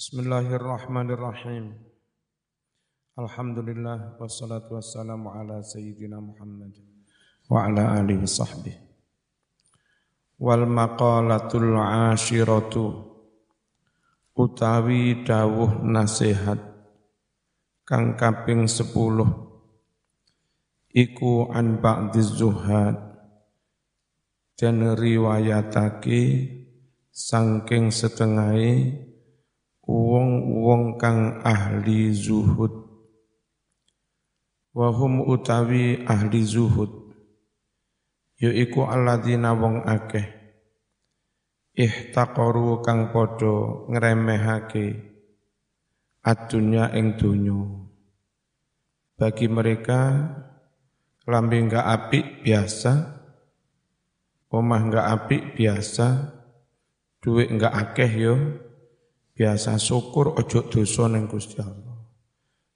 Bismillahirrahmanirrahim. Alhamdulillah wassalatu wassalamu ala sayyidina Muhammad wa ala alihi sahbihi. Wal maqalatul ashiratu utawi dawuh nasihat kang kaping sepuluh iku an ba'diz zuhad dan riwayatake sangking setengahai wong-wong kang ahli zuhud. Wahum utawi ahli zuhud. Yaiku alladzina wong akeh. Ihtaqaru kang padha ngremehake adunya ing donya. Bagi mereka lambe enggak apik biasa omah enggak apik biasa duit enggak akeh yo Biasa syukur ojo dosa ning Gusti Allah.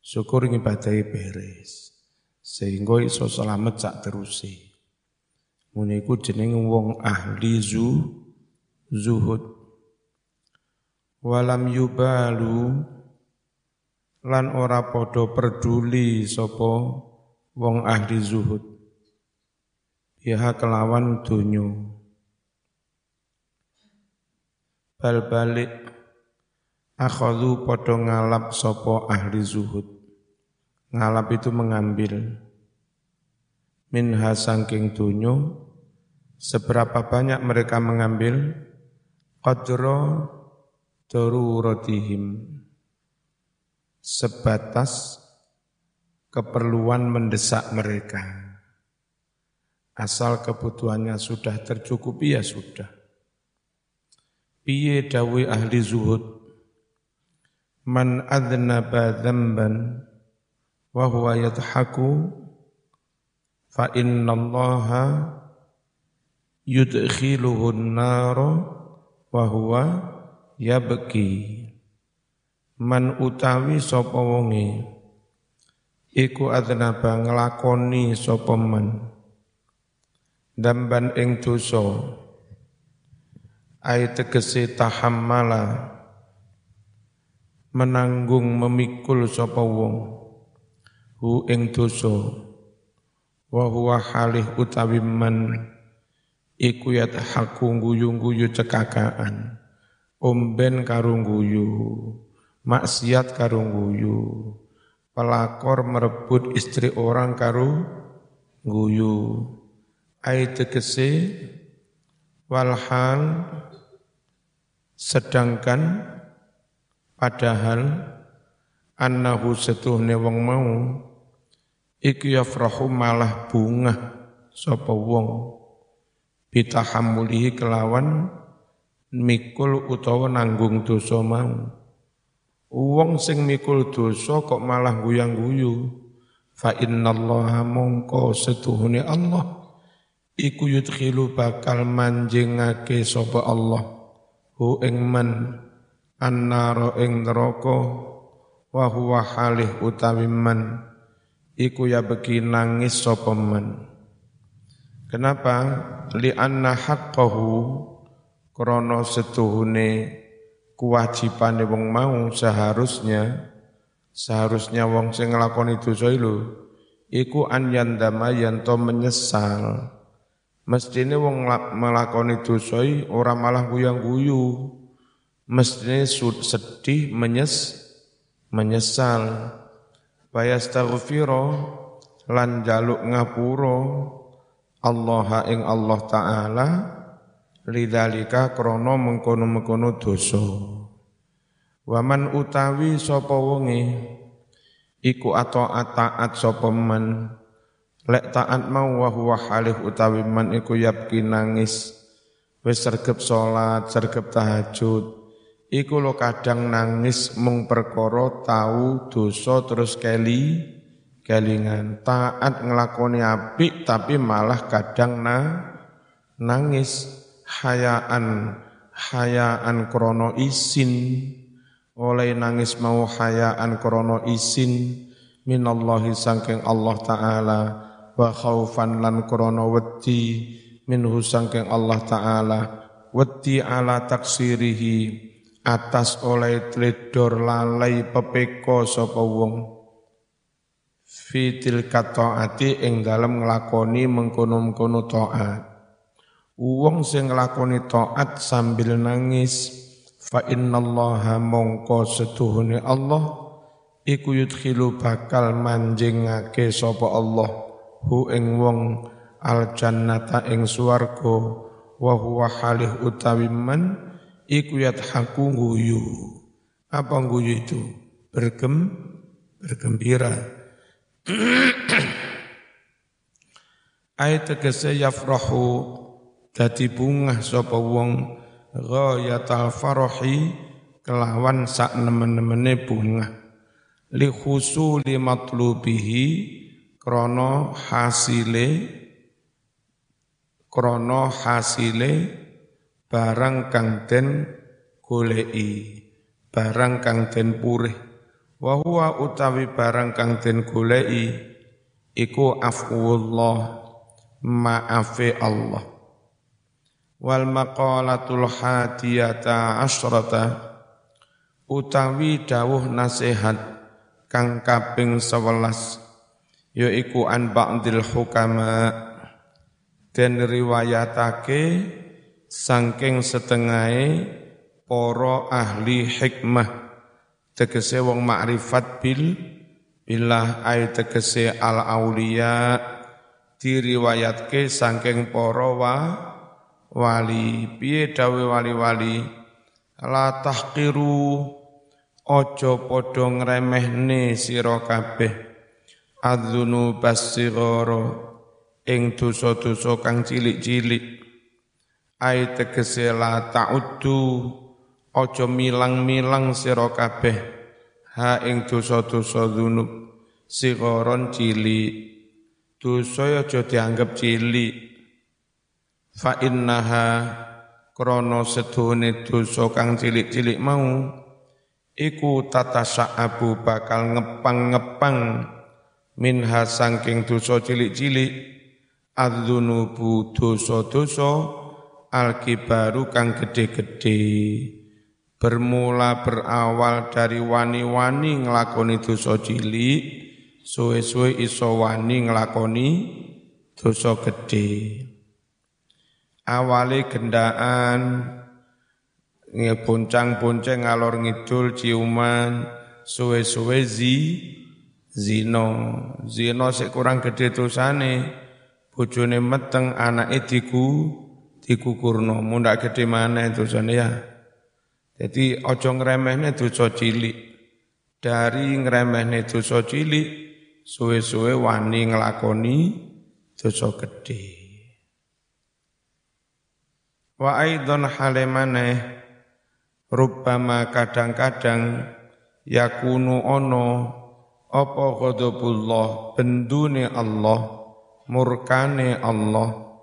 Syukur ngibadahi beres. Sehingga iso selamat sak terusi. Ngene iku jeneng wong ahli zu zuhud. Walam yubalu lan ora podo peduli sapa wong ahli zuhud. Ya kelawan dunyo. Bal balik Akhadhu podo ngalap sopo ahli zuhud. Ngalap itu mengambil. Minha sangking dunyo. Seberapa banyak mereka mengambil. Qadro darurotihim. Sebatas keperluan mendesak mereka. Asal kebutuhannya sudah tercukupi ya sudah. Piye dawe ahli zuhud man adnaba dzamban wa huwa yadhaku fa innallaha yudkhiluhu an-nar wa huwa yabki. Man utawi sapa wonge iku adnaba nglakoni sapa man. Damban ing dosa ay tegese menanggung memikul sapa wong hu ing dosa. Wa huwa halih utawi man iku yathaku guyu-guyu cekakaan. Omben karo guyu maksiat karo guyu pelakor merebut istri orang karo guyu ai tegese walhal sedangkan Padahal annahu setuhne wong mau iku yafrahu malah bunga sapa wong bitahammulihi kelawan mikul utawa nanggung dosa mau. Wong sing mikul dosa kok malah guyang-guyu. Fa innallaha mongko setuhune Allah iku yudkhilu bakal manjingake sapa Allah hu ing man annara ing neraka wa huwa halih utawi man iku ya beki nangis sapa man kenapa? Li anna haqqahu krana setuhune kewajibane wong mau seharusnya seharusnya wong sing nglakoni dosa iku iku an yandama yanto menyesal. Mestine wong nglakoni dosa ora malah guyang-guyu mestinya sedih menyes menyesal. Bayastaghfira lan jaluk ngapura Allah ing Allah taala lidzalika krana mengkono-mengkono dosa. Waman utawi sapa wonge iku ato ataat sapa man. Lek taat mau wa huwa halih utawi man iku yabki nangis. Wis sergep salat sergep tahajud iku lo kadang nangis mung perkara tahu dosa terus keli kelingan. Taat ngelakoni apik tapi malah kadang na nangis. Hayaan hayaan krono isin. Oleh nangis mau hayaan krono isin. Minallahi sangking Allah taala. Wa khaufan lan krono wedi. Minhu sangking Allah taala. Wedi ala taksirihi atas oleh tledor lalai pepeko sapa wong. Fitil kataati ing dalem nglakoni mengkono-mengkono taat. Wong sing nglakoni taat sambil nangis fa innallaha mongko setuhune Allah iku yudkhilu bakal manjingake sapa Allah hu ing wong al jannata ing swarga wa huwa halih utawi man iku yadhaku guyu. Apa guyu itu? Bergem, bergembira. Ayat tegese yafrahu dadi bunga sapa wong ghayatal farahi kelawan sak nemen-nemene bunga li khusuli matlubihi krana hasile krana hasile barang kang den goleki barang kang den purih. Wa huwa utawi barang kang den goleki iku afwullah maafe Allah. Wal maqalatul hadiyata asyrata utawi dawuh nasihat kang kaping 11 yaiku an ba'dil hukama. Den riwayatake sangking setengahai poro ahli hikmah. Tegese wong makrifat bil billah ay tegese al aulia diriwayatke sangking poro wa wali. Piye dawe wali-wali? La tahqiru ojo padha ngremehne sira kabeh. Adzunu basigara ing dosa-dosa kang cilik-cilik ai tegese la ta'uddu aja milang-milang sira kabeh. Ha ing dosa-dosa dzunub sigoron cilik. Dosa aja dianggap cilik. Fa innaha krana sedone dosa kang cilik-cilik mau iku tata sa'abu bakal ngepang-ngepang. Minha sangking dosa cilik-cilik adzunubu dosa-dosa al-kibaru kang gede-gede. Bermula berawal dari wani-wani nglakoni dosa cilik suwe-suwe iso wani nglakoni dosa gede awale gendaan boncang-bonceng ngalor ngidul ciuman suwe-suwe zi zino zino sik kurang gede dosane bojone meteng anake diku dikukurno mundak gede mana itu ya. Jadi ojo ngremehne dosa cilik. Dari ngremehne dosa cilik suwe-suwe wani nglakoni dosa gede. Wa aidon halemane rubbama kadang-kadang yakunu ono apa ghadabullah bendune Allah murkane Allah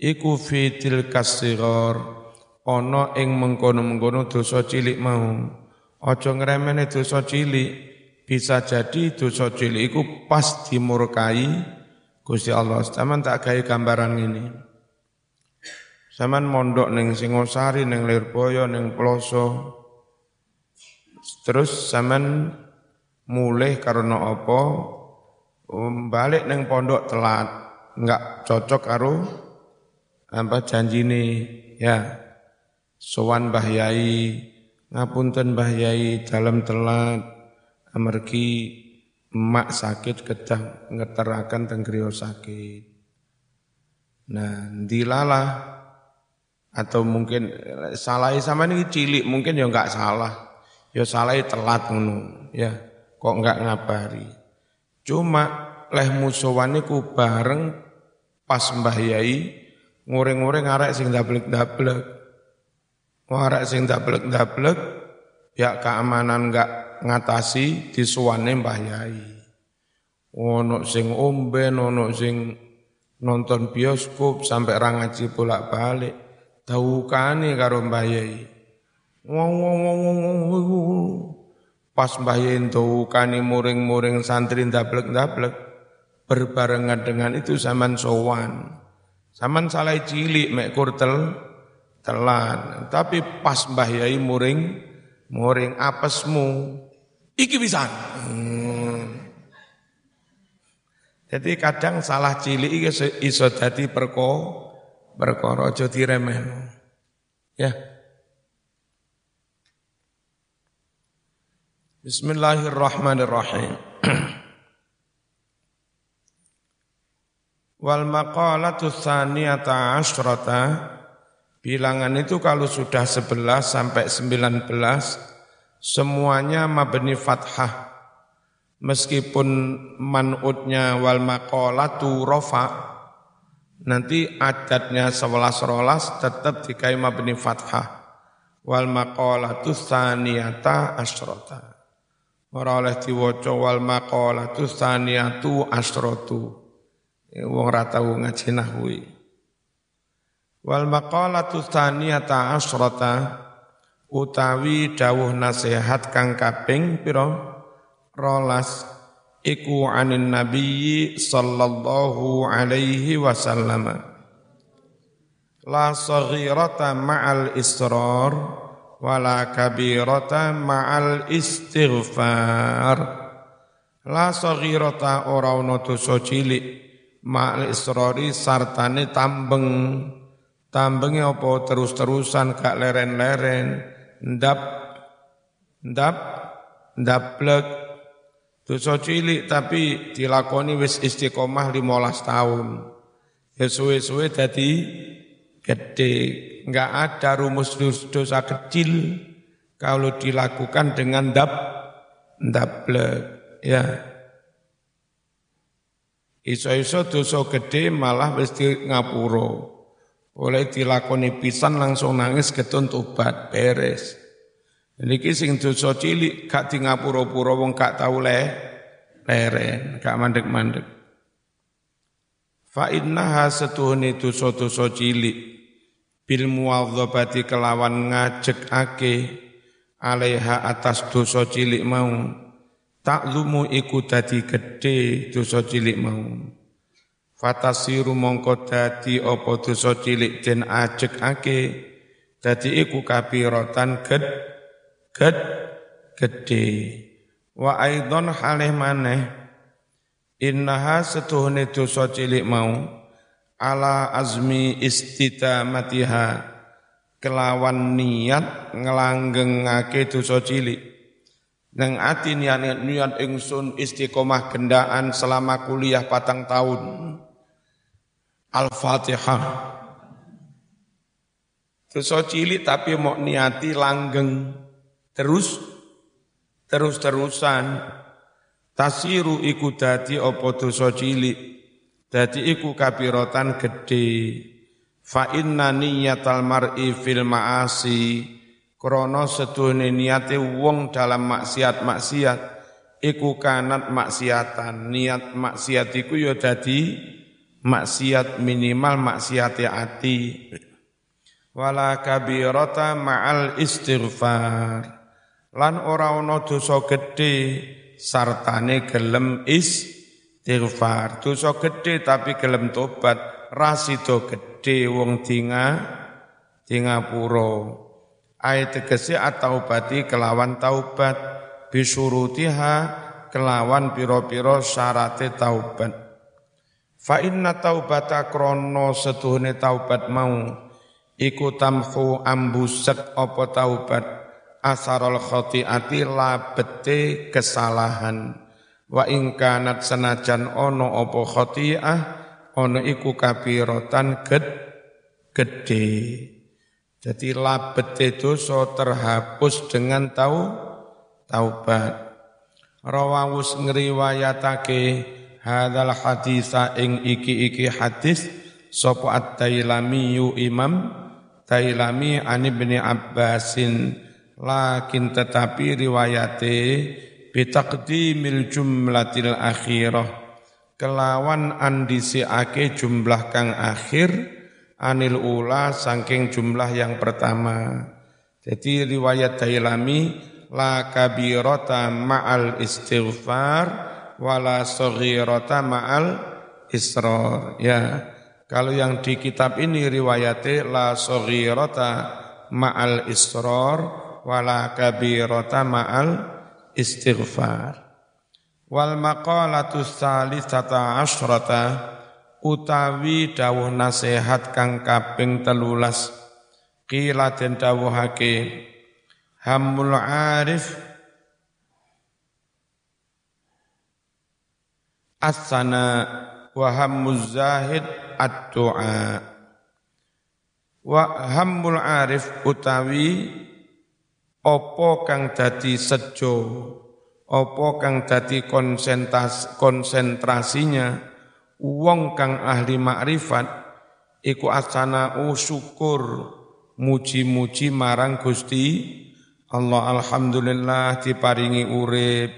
iku fitil kasigar ana ing mengkono-mengkono dosa cilik mau. Aja ngremene dosa cilik bisa jadi dosa cilik iku pas dimurkai Gusti Allah. Zaman tak gawe gambaran ini Zaman mondok ning Singosari ning Lirboyo ning Ploso terus zaman mulai karena apa? Balik neng pondok telat nggak cocok karo apa janjine? Ya. Sowan Mbah ngapunten Mbah dalam telat amargi emak sakit kedah ngeterakan tenggrio sakit. Nah dilalah atau mungkin salah sama ini cilik mungkin ya enggak salah. Ya salah telat ngono ya. Kok enggak ngabari? Cuma leh musuhaniku bareng pas Mbah Yai nguring-nguring arek sing dablek-dablek. Arek sing dablek-dablek ya keamanan enggak ngatasi disuwane Mbah Yai. Ono sing ombe, ono sing nonton bioskop sampai ra ngaji bolak-balik. Daukane karo Mbah Yai. Pas Mbah Yai daukane muring-muring santri dablek-dablek berbarengan dengan itu zaman sowan. Saman salah cilik mek kurtel telan. Tapi pas Mbah Yai muring muring apesmu iki bisa. Hmm. Jadi kadang salah cilik iso dadi perko perkara aja diremehno. Ya. Bismillahirrahmanirrahim. Wal maqalatu tsaniyata asyrata. Bilangan itu kalau sudah 11 sampai 19 semuanya mabni fathah. Meskipun manutnya wal maqalatu rafa nanti adatnya 11 rolas tetap dikai mabni fathah. Wal maqalatu tsaniyata asyrata. Ora oleh diwaca wal maqalatu tsaniyatu asyratu wong ra tau ngaji nahwi. Wal maqalatu tsaniyata asrata utawi dawuh nasihat kang kaping pira? Rolas iku anin nabiyyi sallallahu alaihi wasallam. La saghirata ma'al israr wala kabirata ma'al istighfar. La saghirata ora ono dosa cilik ma'al isrori sartane tambeng. Tambenge apa? Terus-terusan gak leren-leren. Ndap ndap ndablek. Dosa cilik tapi dilakoni wis istiqomah 15 tahun. Ya suwe-suwe dadi gede enggak ada rumus dosa kecil kalau dilakukan dengan ndap ndablek. Ya Iso-iso dosa gede malah wis di ngapura. Oleh dilakoni pisan langsung nangis getun tobat beres. Niki sing dosa cilik gak di ngapura-pura wong gak tau le leren, gak mandek-mandek. Fa innaha setuhne dosa-dosa cilik bil muwadzabati kelawan ngajekake alaiha atas dosa cilik mau taklumu iku dadi gedhe dosa cilik mau. Fatasiru mongko dadi apa dosa cilik den ajekake dadi iku kabiratan ged ged gedhe. Wa aidon halih maneh innaha setuhne dosa cilik mau ala azmi istidamatiha kelawan niat nglanggengake dosa cilik Neng ati niat niat ingsun istiqomah gendaan selama kuliah patang tahun. Al-Fatihah. Terus cilik tapi mau niati langgeng. Terus terus-terusan. Tasiru iku dadi apa dosa cilik? Dadi iku kabirotan gede fa inna niyatal mar'i fil ma'asi Krono setuhne niate wong dalam maksiat-maksiat iku kanat maksiatan. Niat maksiat iku ya dadi maksiat minimal maksiat ati. Wala kabirata ma'al istighfar. Lan ora ana dosa gedhe sartane gelem istighfar. Dosa gedhe tapi gelem tobat, rasido gedhe wong dinga dingapura ayat tegese atau bati kelawan taubat. Bisurutiha kelawan piro-piro syarate taubat. Fa inna taubata krono setuhne taubat mau. Iku tamhu ambusek apa taubat. Asarul khotiati labete kesalahan. Wa ingkanat senajan ono apa khotiah ono iku kabirotan ged gede jadi labet itu so terhapus dengan tau taubat. Rawawus ngriwayatake hadal hadisa ing iki-iki hadis sapa at-Tailami yu Imam Tailami an Ibnu Abbasin lakin tetapi riwayate bitaqdimil jumlatil akhirah kelawan andisiake jumlah kang akhir anil ula saking jumlah yang pertama. Jadi riwayat Dailami la kabirota ma'al istighfar wala saghirata ma'al israr. Ya. Kalau yang di kitab ini riwayatnya la saghirata ma'al israr wala kabirata ma'al istighfar. Wal maqalatu salisata asyrata utawi dawuh nasihat kang kaping telulas. Kila den dawuhake hamul arif. Asana wa hammuz zahid ad-du'a. Wa hammul arif utawi opo kang dadi sejo opo kang dadi konsentras konsentrasinya wong kang ahli makrifat iku asana syukur muji-muji marang Gusti Allah. Alhamdulillah diparingi urip.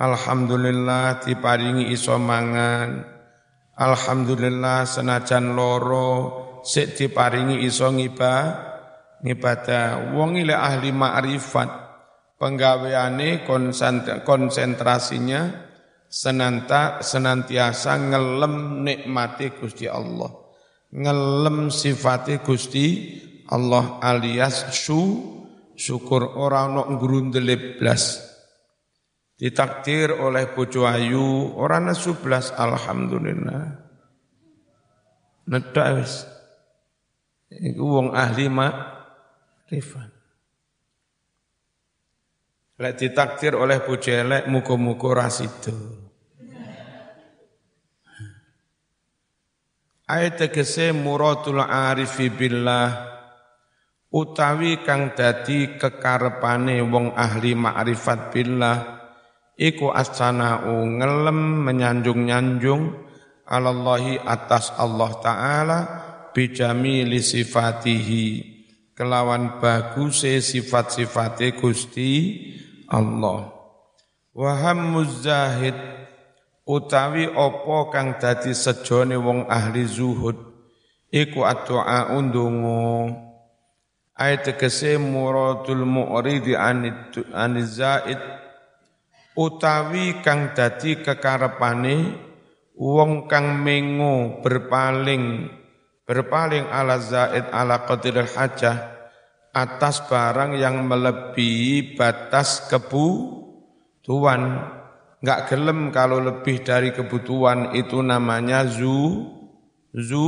Alhamdulillah diparingi iso mangan. Alhamdulillah senajan loro sik diparingi iso ngiba ngibadah. Wong ile ahli makrifat penggaweane konsentrasinya senanta senantiasa ngelem nikmati Gusti Allah ngelem sifati Gusti Allah alias su syukur ora ana grundele blas ditakdir oleh bojo ayu ora nesu blas alhamdulillah nedak wis Iku wong ahli makrifat. Lek ditakdir oleh bojo elek muga-muga rasido. Ayat tegese muratul arifi billah. Utawi kang dadi kekarepane wong ahli makrifat billah. Iku assana'u ngelem menyanjung-nyanjung alallahi atas Allah taala bijamili sifatihi. Kelawan baguse sifat-sifate Gusti Allah. Wa zahid utawi apa kang dadi sejone wong ahli zuhud iku addu'a undungu ayat tegese muradul mu'ridi aniz zaid utawi kang dadi kekarepane wong kang mengo berpaling berpaling ala zaid ala qadiril hajah atas barang yang melebihi batas kebutuhan nggak gelem kalau lebih dari kebutuhan itu namanya zu zu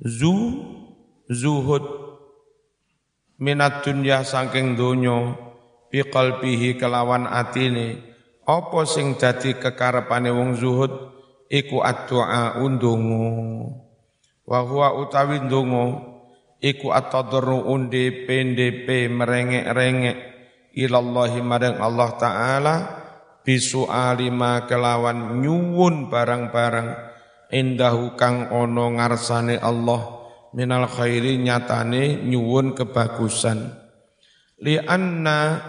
zu zuhud. Minat dunya saking donyo bi qalbihi kelawan atine apa sing dadi kekarepane wong zuhud? Iku addu'a undungu wa huwa utawi ndonga iku at-tadarru unde PNDP merengek-rengek. Ilallahi marang Allah taala bisu alima kelawan nyuwun barang-barang. Indahu kang ono ngarsane Allah. Minal khairi nyatane nyuwun kebagusan. Li anna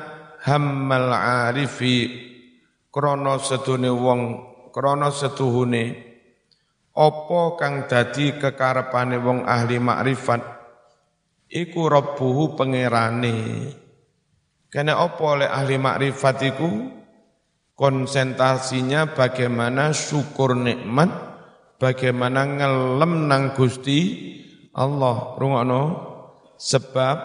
hammal arifi. Krana sedune wong krana setuhune. Apa kang dadi kekarepane wong ahli makrifat? Iku rabbuhu pangerane. Kene apa oleh ahli makrifat iku konsentrasinya bagaimana syukur nikmat bagaimana ngelem nang Gusti Allah rungokno sebab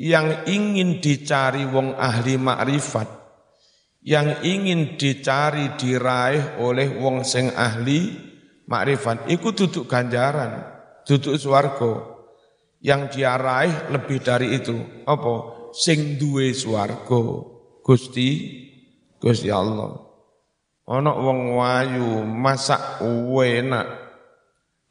yang ingin dicari wong ahli makrifat yang ingin dicari diraih oleh wong sing ahli makrifat iku duduk ganjaran, duduk swarga. Yang dia raih lebih dari itu. Apa? Sing duwe swarga. Gusti Gusti Allah. Ana wong wayu masak enak.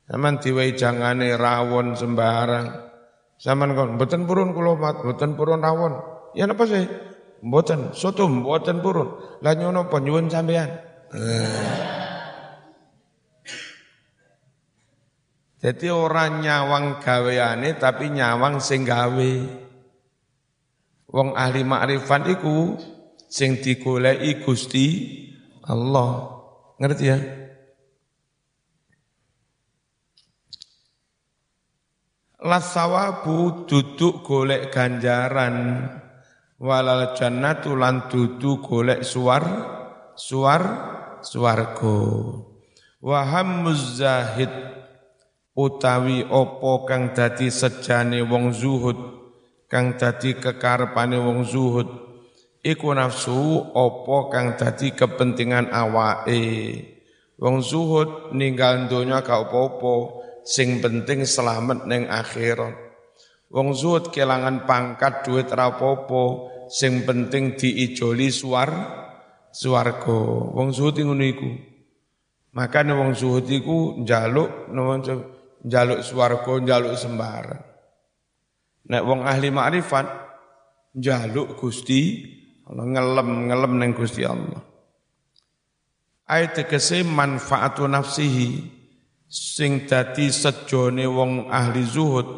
Saman diwehi jangane rawon sembarang. Saman kon mboten purun kula mat, mboten purun rawon. Ya napa sih? Mboten, soto mboten purun. Lah nyono apa nyuwun sampean? Eh. Jadi orang nyawang gaweane tapi nyawang sing gawe. Wong ahli makrifat iku sing digoleki Gusti Allah. Ngerti ya? Lasawabu duduk golek ganjaran walal jannatu lan duduk golek suar suar suargo. Wahammuz zahid utawi opo kang dadi sejane wong zuhud kang dadi kekarepane wong zuhud iku nafsu apa kang dadi kepentingan awake? Wong zuhud ninggal donya gak apa-apa sing penting selamat neng akhirat. Wong zuhud kelangan pangkat duit rapopo sing penting diijoli suar suarga wong zuhud ngono iku. Makane wong zuhud iku njaluk njaluk suarga njaluk sembarang. Nek wong ahli makrifat njaluk Gusti Allah ngelem ngelem neng Gusti Allah. Ayat tegese manfaatu nafsihi sing dadi sejone wong ahli zuhud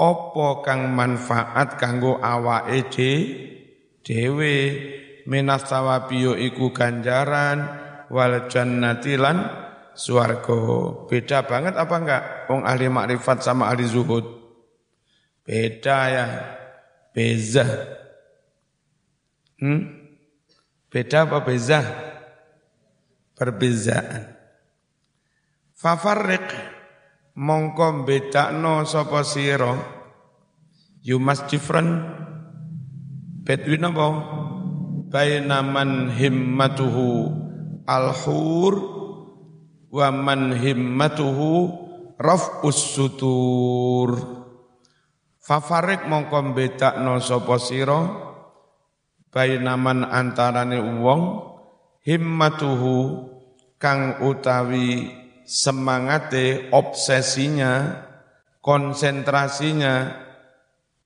apa kang manfaat kanggo awake dhewe minas sawabiyo iku ganjaran wal jannati lan swarga. Beda banget apa enggak wong ahli makrifat sama ahli zuhud? Beda ya. Beza. Hmm? Beda apa beza? Perbezaan. Fafarriq mongko sapa sira you must different between apa baina man himmatuhu alhur wa man himmatuhu raf'us sutur fafarik mongko bedakno sapa sira bainaman antarane wong himmatuhu kang utawi semangate obsesinya konsentrasinya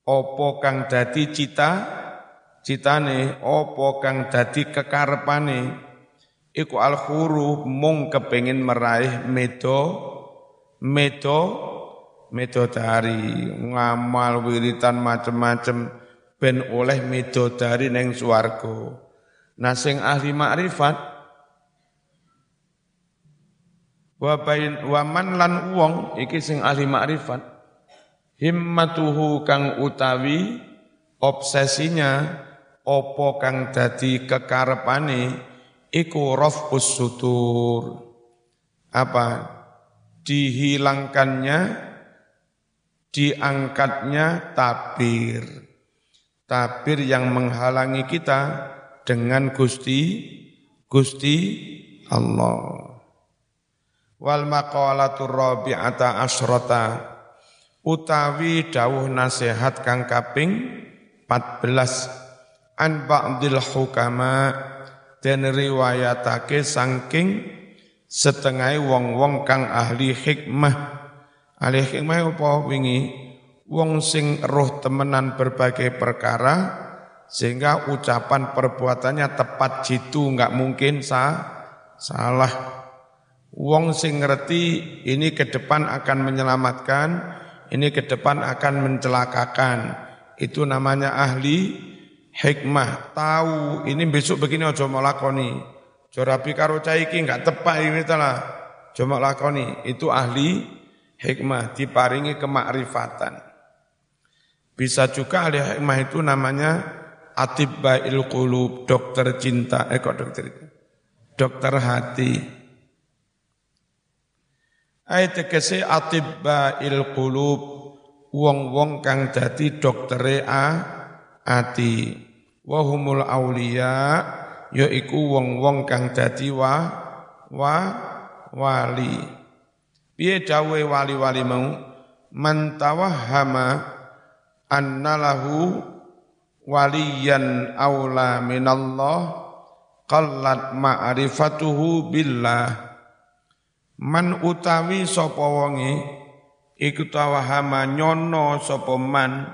opo kang dadi cita citane opo kang dadi kekarepane. Iku al khuru mung kepengin meraih medo medo medo dari ngamal wiritan macem-macem ben oleh midodari neng swarga. Nah sing ahli makrifat wa bain wa man lan wong iki sing ahli makrifat himmatuhu kang utawi obsesinya opo kang dadi kekarepane iku rafus sutur apa? Dihilangkannya diangkatnya tabir tabir yang menghalangi kita dengan Gusti Gusti Allah. Wal maqalatur rabi'ata asrata utawi dawuh nasihat kang kaping 14 an ba'dil hukama den riwayatake saking setengah wong-wong kang ahli hikmah ahli hikmah apa wingi wong sing roh temenan berbagai perkara sehingga ucapan perbuatannya tepat jitu nggak mungkin sah, salah. Wong sing ngerti ini ke depan akan menyelamatkan ini ke depan akan mencelakakan. Itu namanya ahli hikmah. Tahu ini besok begini ojo mau lakoni. Jorabi karo caiki nggak tepat ini telah cuma lakoni. Itu ahli hikmah diparingi kemakrifatan bisa juga ahli hikmah itu namanya atibbail qulub, dokter cinta, eh kok dokter itu? Dokter hati. Ayat tegese atibbail qulub, wong-wong kang dadi doktere a ati. Wahumul aulia, yaiku wong-wong kang dadi wa wa wali. Piye dawe wali-wali mau? Man tawahhama annalahu waliyan aula minallah qallat ma'rifatuhu billah. Man utawi sapa wonge iku tawahama nyono sapa man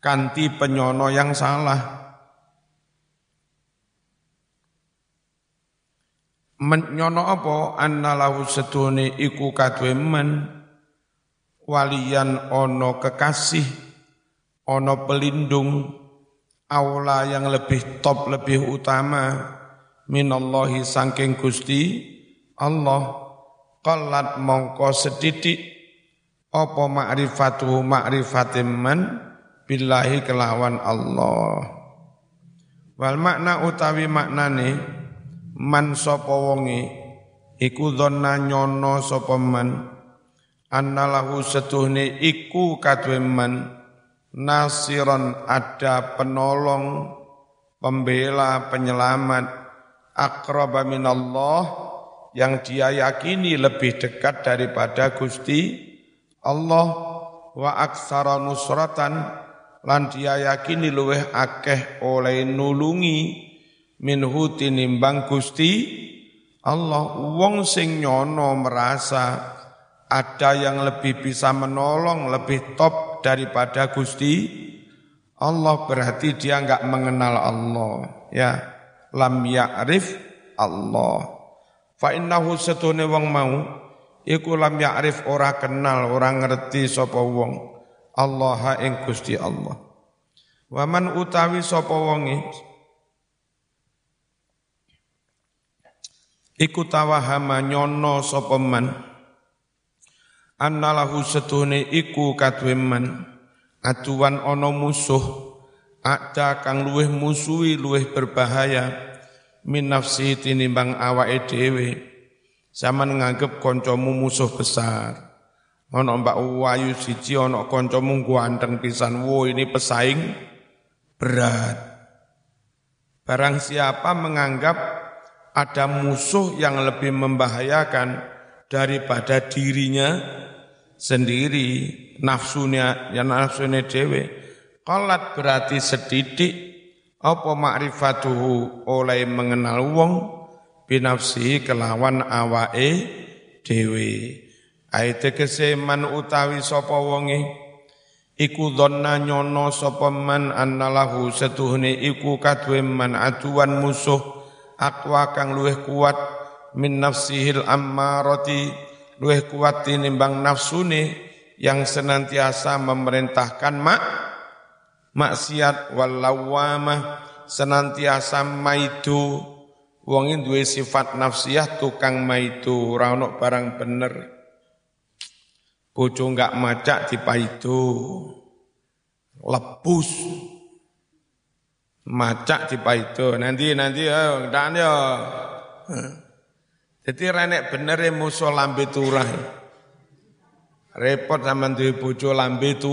kanthi penyono yang salah. Nyono apa? Annalahu sedune iku kadwe men walian ono kekasih, ono pelindung, aula yang lebih top, lebih utama, minallahi sangking gusti, Allah, qalat mongko sedidik, apa ma'rifatuhu ma'rifatim man, billahi kelawan Allah. Wal makna utawi maknane, man sapa wonge, iku dhonna nyono sapa annalahu setuhne iku kadwe man nasiron ada penolong, pembela, penyelamat, akraba minallah yang dia yakini lebih dekat daripada Gusti Allah wa aksara nusratan lan dia yakini luweh akeh oleh nulungi minhu tinimbang Gusti Allah. Wong sing nyono merasa ada yang lebih bisa menolong, lebih top daripada Gusti Allah. Berarti dia enggak mengenal Allah ya. Lam ya'rif Allah. Fa innahu setune wong mau iku lam ya'rif ora kenal ora ngerti sapa wong. Allah ing Gusti Allah. Waman utawi sapa wonge iku tawahama nyono sapa man annalahu setune iku kadwe man aduan ana musuh. Ada kang luweh musuhi luweh berbahaya. Min nafsi tinimbang awake dhewe. Zaman nganggep kancamu musuh besar. Ana mbak wayu siji ana kancamu ganteng pisan wo ini pesaing berat. Barang siapa menganggap ada musuh yang lebih membahayakan daripada dirinya sendiri nafsunya ya nafsunya dewe. Kalat berarti sedidik. Apa makrifatuhu oleh mengenal wong binafsi kelawan awae dewe. Aite keseman utawi sapa wonge? Iku dhanna nyono sapa man annalahu setuhne iku kadwe man aduan musuh akwa kang luwih kuat min nafsihil ammarati luwih kuat tinimbang nafsune yang senantiasa memerintahkan mak maksiat walawamah senantiasa maitu. Wong duwe sifat nafsiyah tukang maitu ora ono barang bener. Bojo enggak macak dipaitu. Lepus. Macak dipaitu. Nanti nanti ayo dan yo jadi renek bener ya musuh lambe turah. Repot sama duwe bojo lambe tu,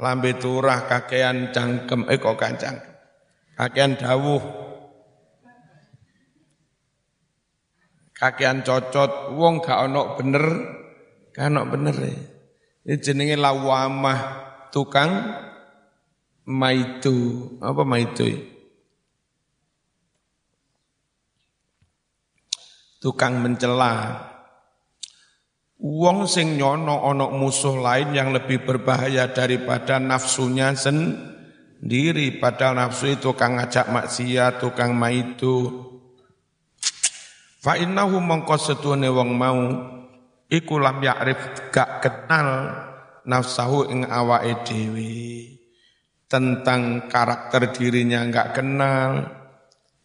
lambe turah kakean cangkem, eh kok kancang. Kakean dawuh. Kakean cocot, wong gak ono bener, gak ono bener ya. Ini jenenge lawamah tukang maitu. Apa maitu ya? Tukang mencela. Wong sing nyono onok musuh lain yang lebih berbahaya daripada nafsunya sendiri. Padahal nafsu itu tukang ngajak maksiat, tukang maitu. Fa innahu mongko setune wong mau iku lam ya'rif gak kenal nafsahu ing awake dhewe. Tentang karakter dirinya gak kenal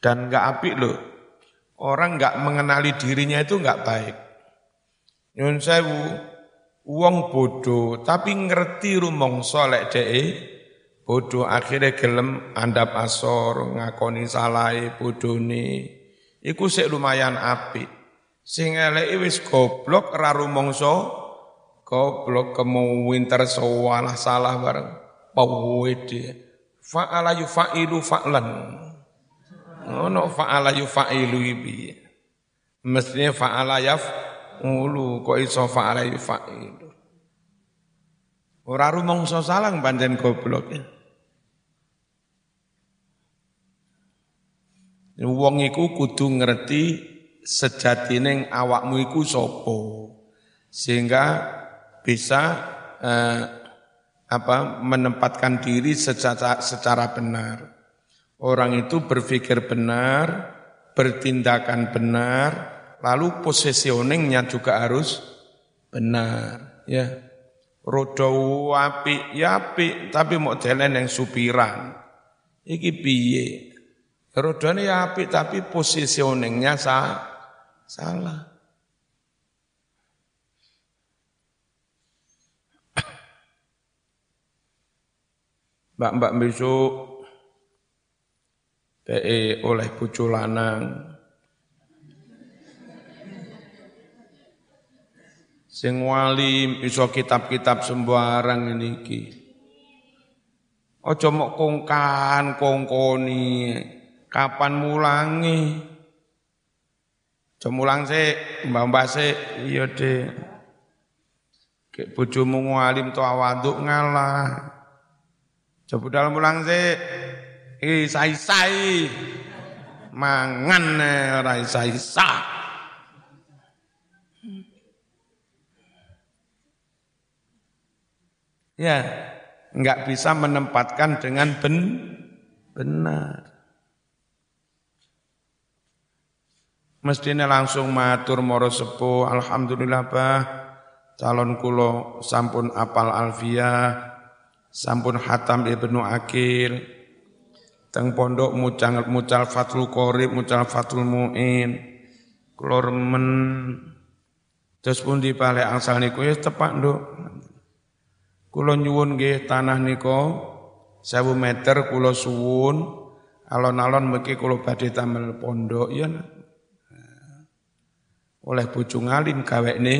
dan gak apik loh Orang nggak mengenali dirinya itu nggak baik. Nyun sewu, wong bodoh tapi ngerti rumong solek dee, bodoh akhirnya gelem andap asor ngakoni salai bodone. Iku sik lumayan api. Sing eleke wis goblok ora rumangsa goblok kemu winter salah salah bareng. Pawede. Fa'ala yufa'ilu fa'lan. Ono fa'ala yufa'ilu ibi. Mestinya fa'ala yaf'ulu, kok iso fa'ala yufa'ilu. Ora rumangsa salang pancen goblok. Wong iku kudu ngerti sejatine awakmu iku sapa. Sehingga bisa eh, apa menempatkan diri secara secara benar. Orang itu berpikir benar, bertindakan benar, lalu positioningnya juga harus benar. Ya, roda api, ya api, tapi mau jalan yang supiran. Iki piye? Rodanya ya api, tapi positioningnya sah, salah. Mbak-mbak besok Tee oleh bojo lanang. Sing wali iso kitab-kitab sembarang niki. Ojo mok kongkan, kongkoni. Kapan mulangi? Ojo mulang sik, mbak-mbak sik. Iya, Dek. Kayak bojomu ngalim to awaduk ngalah. Coba dalam mulang sik. Eh, sai-sai. Mangan ora isa-isa. Ya, nggak bisa menempatkan dengan ben, benar. Mestinya langsung matur moro sepuh, alhamdulillah bah, calon kulo sampun apal alfiyah, sampun hatam ibnu akil, teng pondok mucal mucal fatul korib, mucal fatul muin, kulo remen, terus pun di balik angsal niku ya tepak nduk. Kulo nyuwun nggih tanah niko sewu meter kulo suwun. Alon-alon meki kulo badhe tamel pondok ya oleh bojo ngalim gawekne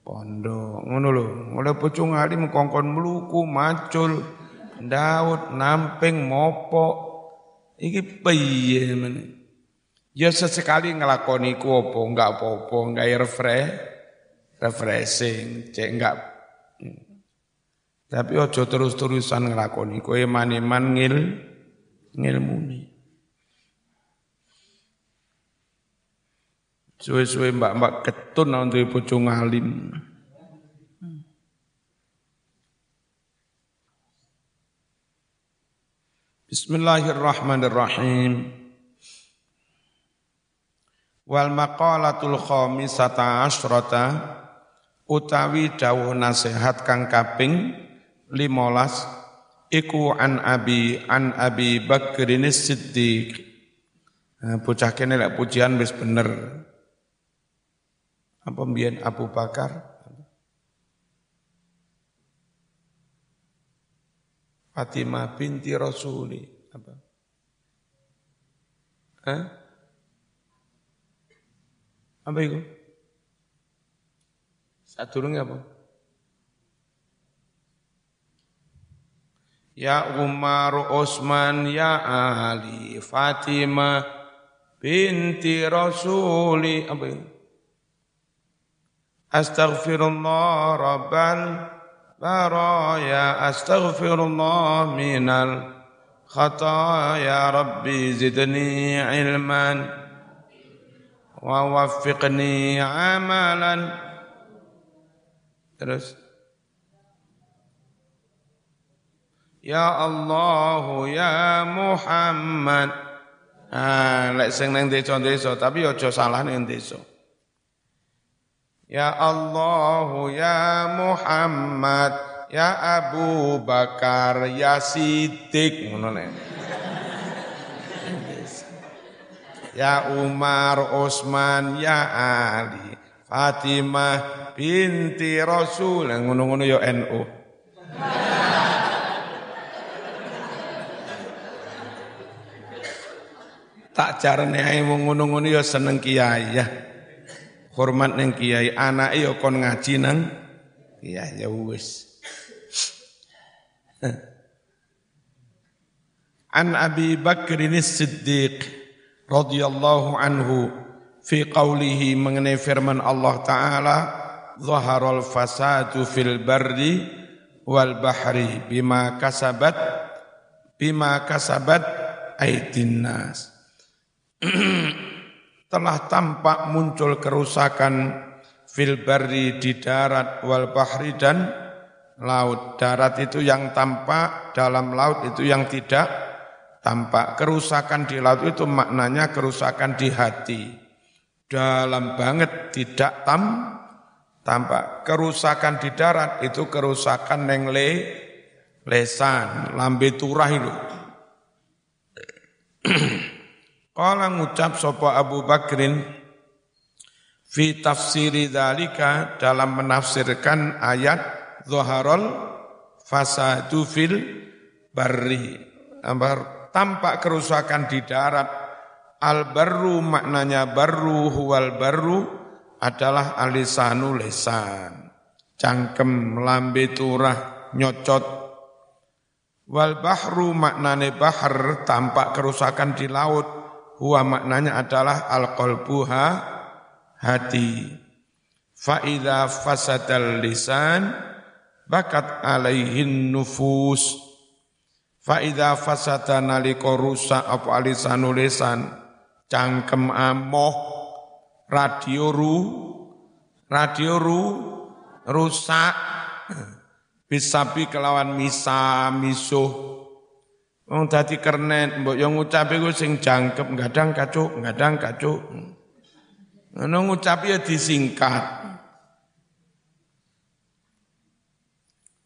pondok. Ngono lho oleh bojo ngalim kongkon mluku macul Daud namping mopo iki piye men ya sesekali ngelakoni ku apa enggak apa-apa enggak refresh refreshing cek enggak tapi ojo terus-terusan ngelakoni kowe man-man ngil ngilmuni. Suwe-suwe mbak-mbak ketun nang duwe bojo ngalim. Bismillahirrahmanirrahim. Wal maqalatul khamisata asyrata utawi dawuh nasihat kang kaping limolas iku an abi an abi bakrin siddiq. Nah, bocah kene lek pujian wis bener. Apa mbiyen Abu Bakar Fatimah binti Rasuli apa Hah? Apa itu? Saat durungnya apa? Ya Umar Utsman ya Ali Fatimah binti Rasuli apa ini? Astaghfirullah Rabbal baraya Astaghfirullah minal khataya Rabbi zidni ilman wa waffiqni amalan terus Ya Allah ya Muhammad. Ah, lek sing nang desa-desa tapi aja salah ning desa. Ya Allah ya Muhammad, ya Abu Bakar, ya Siddiq. Ya Umar, Utsman, ya Ali, Fatimah binti Rasul, ngono-ngono ya NU. tak jarane ae wong ngono-ngono ya seneng kiai ya. Hormat ning kiai, anake ya kon ngaji nang kiai ya wis. An Abi Bakr Siddiq radhiyallahu anhu fi qawlihi mengenai firman Allah taala zaharal fasadu fil barri wal bahri bima kasabat bima kasabat aidin nas telah tampak muncul kerusakan fil barri di darat wal bahri dan laut. Darat itu yang tampak, dalam laut itu yang tidak tampak. Kerusakan di laut itu maknanya kerusakan di hati. Dalam banget tidak tam tampak. Kerusakan di darat itu kerusakan neng le, lesan, lambe turah itu. Kala ngucap sapa Abu Bakrin fi tafsiri dalika dalam menafsirkan ayat zaharul fasadu fil barri. Tampak kerusakan di darat. Al barru maknanya barru huwal barru adalah alisanu lesan. Cangkem, lambe turah, nyocot. Wal bahru maknane bahar tampak kerusakan di laut. Huwa maknanya adalah al-qalbuha hati. Fa'idha fasadal lisan bakat alaihin nufus. Fa'idha fasada naliko rusak apa alisanu lisan. Cangkem amoh. Radio ru. Radio ru. Rusak bisabi kelawan misa misuh Wong dadi kernet, mbok yo ngucap iku sing jangkep, gadang kacuk, gadang kacuk. Ngono ngucap ya disingkat.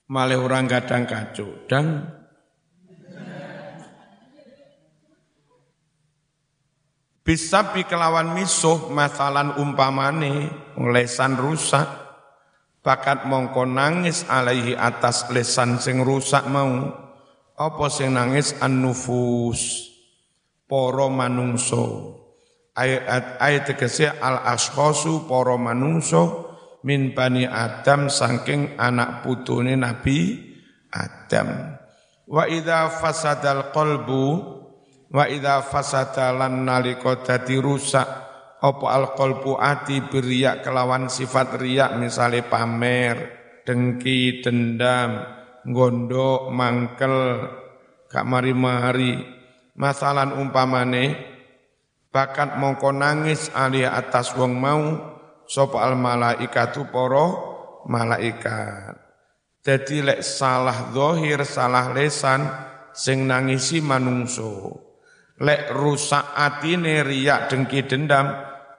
Malah orang gadang kacuk dan bisa kelawan misuh masalan umpamane lesan rusak bakat mongko nangis alaihi atas lesan sing rusak mau apa sing nangis an-nufus? Para manungso ayat ayat tegese al ashkhasu para manungso min bani Adam saking anak putune Nabi Adam. Wa idza fasadal qalbu wa idza fasada lan nalika dadi rusak apa alqalbu ati beriak kelawan sifat riak misalnya pamer, dengki, dendam, gondok, mangkel, gak mari-mari. Masalan umpamane bakat mongko nangis ali atas wong mau sapa al malaikatu para malaikat. Jadi lek salah zahir, salah lesan sing nangisi manungso. Lek rusak atine riak dengki dendam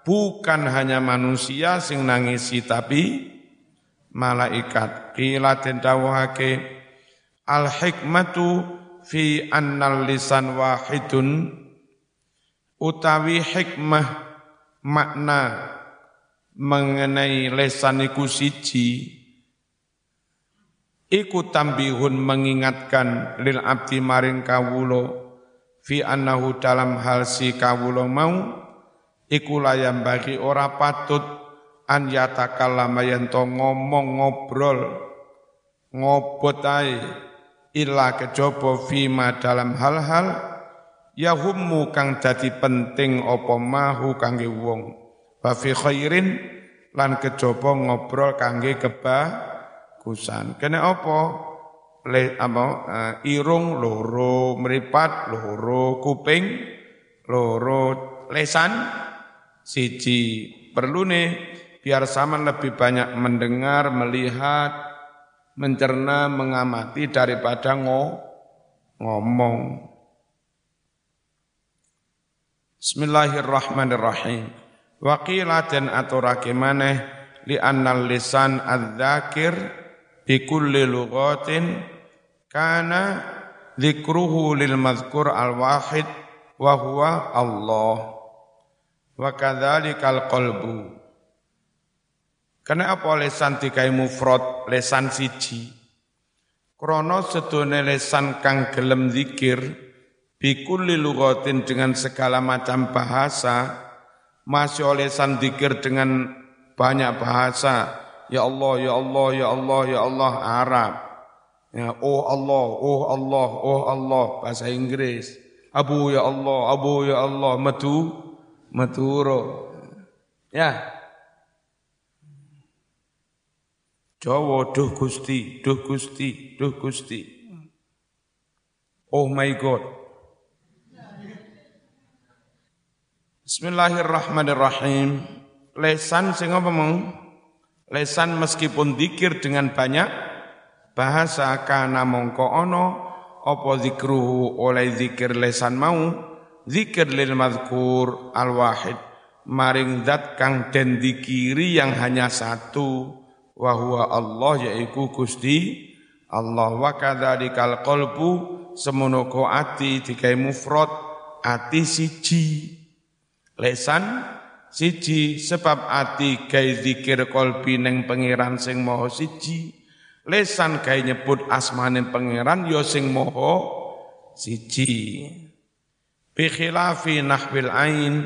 bukan hanya manusia sing nangisi tapi malaikat. Qila den dawuhake al hikmatu fi annal lisan wahidun utawi hikmah makna mengenai lesan iku siji iku tambihun mengingatkan lil abdi maring kawulo fi annahu dalam hal si kawulo mau iku layam bagi ora patut an yatakallama yen to ngomong ngobrol ngobot ae illa kejaba fima dalam hal-hal yahummu kang dadi penting apa mahu kangge wong. Wa khairin lan kejaba ngobrol kangge kebagusan. Kene apa? Le apa uh, irung loro meripat loro kuping loro lesan Siji, perlu nih biar sama lebih banyak mendengar, melihat, mencerna, mengamati daripada ngo, ngomong. Bismillahirrahmanirrahim. Waqila dan aturake maneh li annal lisan adzakir bi kulli lughatin kana dzikruhu lil madhkur al wahid wa huwa Allah wa kadzalikal qalbu Kenapa lesan dikai mufrad? Lesan siji. Krono sedone lesan kang gelem zikir bikulli lugatin dengan segala macam bahasa masih lesan zikir dengan banyak bahasa. Ya Allah ya Allah ya Allah ya Allah Arab. Ya oh Allah oh Allah oh Allah bahasa Inggris. Abu ya Allah Abu ya Allah metu Maduro. Ya. Jawa duh Gusti, duh Gusti, duh Gusti. Oh my God. Bismillahirrahmanirrahim. Lesan sing apa mau? Lesan meskipun dikir dengan banyak bahasa kana mongko ono apa zikruhu oleh zikir lesan mau zikir lil madhkur al wahid maring zat kang den dikiri yang hanya satu wa huwa Allah yaiku Gusti Allah. Wa kadzalikal qalbu semono ati dikai mufrad ati siji. Lesan siji sebab ati gawe zikir kolbi neng pangeran sing maha siji. Lesan gawe nyebut asmane pangeran ya sing maha siji. Bikhilafi nahbil ain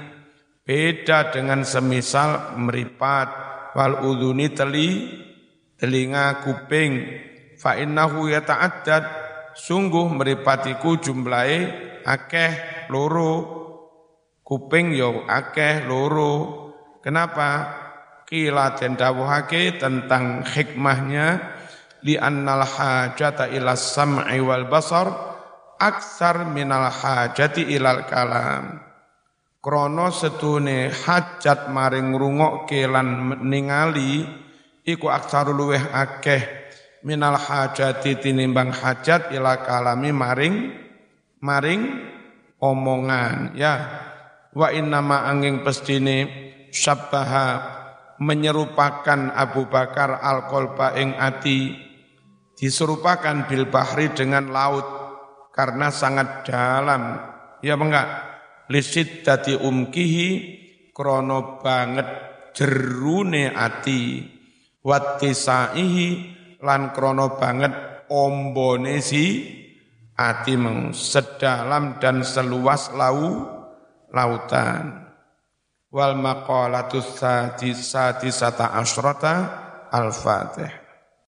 beda dengan semisal meripat. Wal udhuni teli telinga kuping. Fa innahu yata'addad. Sungguh meripatiku jumlahe akeh loro. Kuping yo akeh loro. Kenapa? Kila den dawuhake tentang hikmahnya li annal hajata ila sam'i wal basar aksar minal hajati ilal kalam. Krono setune hajat maring ngrungokke lan ningali iku aksar luweh akeh. Minal hajati tinimbang hajat ila kalami maring maring omongan ya. Wa innama angin pestine sabbaha menyerupakan Abu Bakar al-qalba ing ati. Diserupakan bil bahri dengan laut karena sangat dalam. Ya enggak? Lisit dadi umkihi krono banget jerune ati watisaihi lan krono banget ombone si ati meng sedalam dan seluas lau lautan. Wal maqalatus sadisata asrata al-fatih